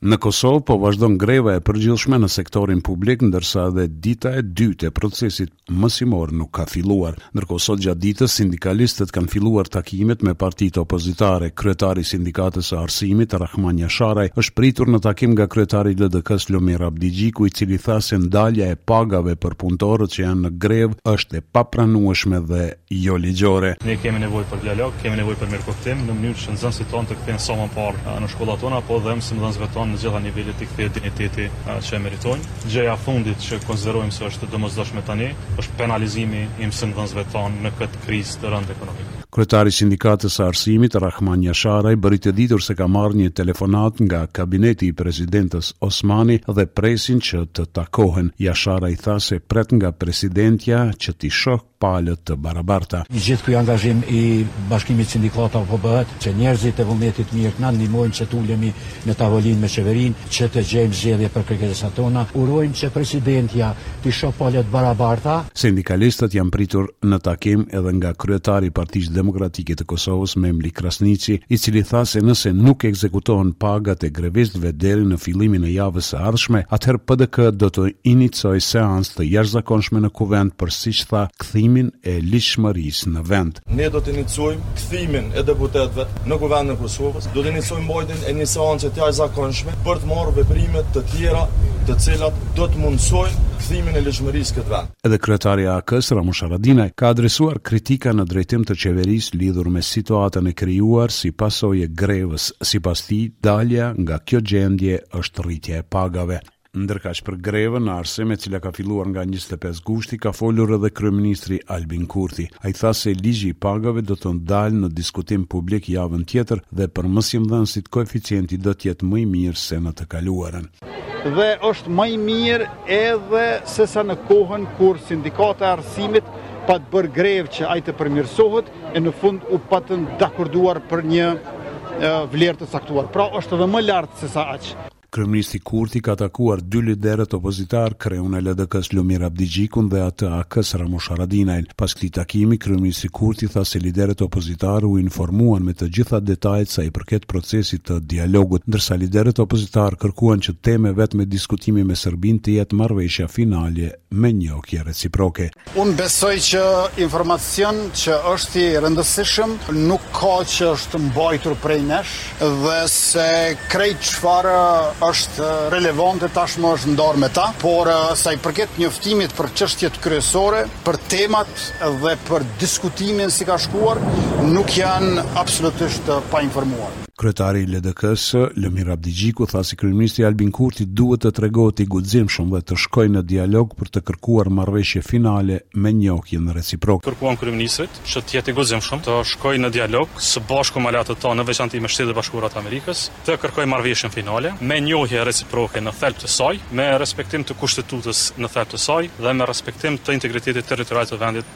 Në Kosovë po vazhdon greva e përgjithshme në sektorin publik, ndërsa edhe dita e dytë e procesit mësimor nuk ka filluar. Ndërkohë sot gjatë ditës sindikalistët kanë filluar takimet me partitë opozitare. Kryetari i Sindikatës së Arsimit, Rrahman Jasharaj, është pritur në takim nga kryetari i LDK-së Lumir Abdixhiku, i cili tha se ndalja e pagave për punëtorët që janë në grevë është e papranueshme dhe jo ligjore. Ne kemi nevojë për dialog, kemi nevojë për mirëkuptim, në mënyrë që nxënësit tanë të kthehen sa më parë në shkollat tona, po dhe mësimdhënësve tanë në të gjitha nivelet t'u kthehet dinjiteti që e meritojnë. Gjëja e fundit që konsiderojmë se është e domosdoshme tani, është penalizimi i mësimdhënësve tanë në këtë krizë të rëndë ekonomike. Kryetari i Sindikatës së Arsimit, Rrahman Jasharaj, bëri të ditur se ka marrë një telefonatë nga kabineti i presidentes Osmani dhe presin që të takohen. Jasharaj tha se pret nga presidentja që t'i shohë palët të barabarta. I gjithë ky angazhim i Bashkimit të Sindikatave po bëhet që njerëzit e vullnetit të mirë të na ndihmojnë që të ulemi në tavolinë me qeverinë që të gjejmë zgjidhje për kërkesat tona. Urojmë që presidentja t'i shohë palët të barabarta. Sindikalistët janë pritur në takim edhe nga kryetari i Partisë Demokratike të Kosovës, Memli Krasniqi, i cili tha se nëse nuk ekzekutohen pagat e grevistëve deri në fillimin e javës së ardhshme, atëherë PDK do të iniciojë seancë të jashtëzakonshme në Kuvend për siç tha, kthimin e ligjshmërisë në vend. Ne do të iniciojmë kthimin e deputetëve në Kuvendin e Kosovës, do të iniciojmë mbajtjen e një seance të jashtëzakonshme për të marrë veprime të tjera të cilat do të mundësojnë kthimin e ligjshmërisë në këtë vend. Edhe kryetari i AAK-së, Ramush Haradinaj, ka adresuar kritika në drejtim të qeverisë lidhur me situatën e krijuar si pasojë e grevës. Sipas tij, dalja nga kjo gjendje është rritja e pagave. Ndërkaq për grevën në arsim e cila ka filluar nga njëzet e pesë gushti ka folur edhe kryeministri Albin Kurti. Ai tha se ligji i pagave do të dalë në diskutim publik javën tjetër dhe për mësimdhënësit koeficienti do të jetë më i mirë se në të kaluarën. Dhe është më i mirë edhe sesa në kohën kur sindikata e arsimit pat bërë grevë që ai të përmirësohet e në fund u patën dakorduar për një vlerë të caktuar. Pra është edhe më lart sesa aq. Kryeministri Kurti ka takuar dy liderët opozitarë, kreun e LDK-së Lumir Abdixhikun dhe atë të AAK-së Ramush Haradinajn. Pas këtij takimi, kryeministri Kurti tha se liderët opozitarë u informuan me të gjitha detajet sa i përket procesit të dialogut, ndërsa liderët opozitarë kërkuan që temë e vetme diskutimi me Serbinë të jetë marrëveshja finale me njohje reciproke. Unë besoj që informacion që është i rëndësishëm nuk ka që është mbajtur prej nesh dhe se krejt çfarë është relevante tashmë është ndarë me ta, por sa i përket njoftimit për çështjet kryesore, për temat dhe për diskutimin si ka shkuar, nuk janë absolutisht të painformuar. Kryetari i LDK-së, Lumir Abdixhiku tha se kryeministri Albin Kurti duhet të tregohet i guximshëm dhe të shkojë në dialog për të kërkuar marrëveshje finale me njohjen reciproke. Kërkuam kryeministrit që të jetë i guximshëm, të shkojë në dialog së bashku me aleatët tanë, në veçanti me Shtetet e Bashkuara të Amerikës, të kërkojë marrëveshjen finale, me njohje reciproke në thelb të saj, me respektim të Kushtetutës në thelb të saj dhe me respektim të integritetit territorial të vendit.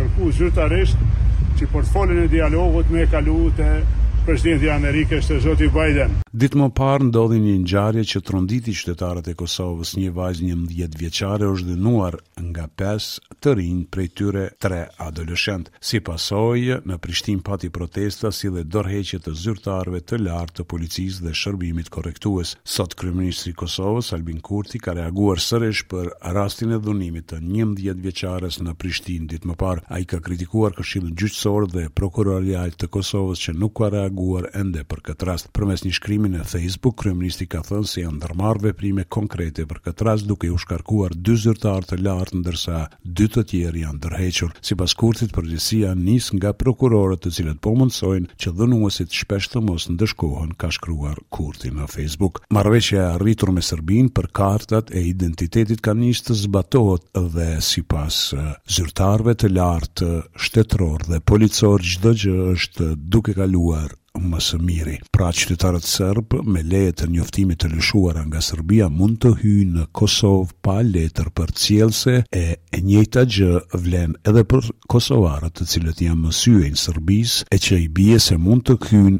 kërku zyrtarisht që portfolin e dialogut me e kalu te Presidenti i Amerikës, te zoti Biden. Ditë më parë ndodhi një ngjarje që tronditi qytetarët e Kosovës, një vajzë njëmbëdhjetë vjeçare është dhunuar nga pesë të rinj prej tyre tre adoleshentë. Si pasojë, në Prishtinë pati protesta si dhe dorëheqje të zyrtarëve të lartë të policisë dhe shërbimit korrektues. Sot kryeministri i Kosovës, Albin Kurti ka reaguar sërish për rastin e dhunimit. të njëmbëdhjetë vjeçares në Prishtinë. Ditë më parë, ai ka kritikuar Këshillin Gjyqësor dhe Prokurorial të Kosovës që nuk ka reaguar ende për këtë rast. Përmes një shkrimi në Facebook, kryeministri ka thënë se janë ndërmarrë veprime konkrete për këtë rast, duke u shkarkuar dy zyrtarë të lartë, ndërsa dy të tjerë janë dorëhequr. Sipas Kurtit, përgjegjësia nis nga prokurorët të cilët po mundësojnë që dhunuesit shpesh të mos ndëshkohen, ka shkruar. Kurti në Facebook, Marrëveshja e arritur me Serbinë për kartat e identitetit ka nisë të zbatohet dhe sipas zyrtarëve të lartë shtetërorë dhe policorë çdo gjë është duke kaluar më së miri. Pra qytetarët serbë me leje të njoftimit të lëshuara nga Serbia mund të hyjnë në Kosovë pa letër përcjellëse e e njëjta gjë vlen edhe për kosovarët të cilët ia mësyjnë Serbisë e që i bie se mund të hyjnë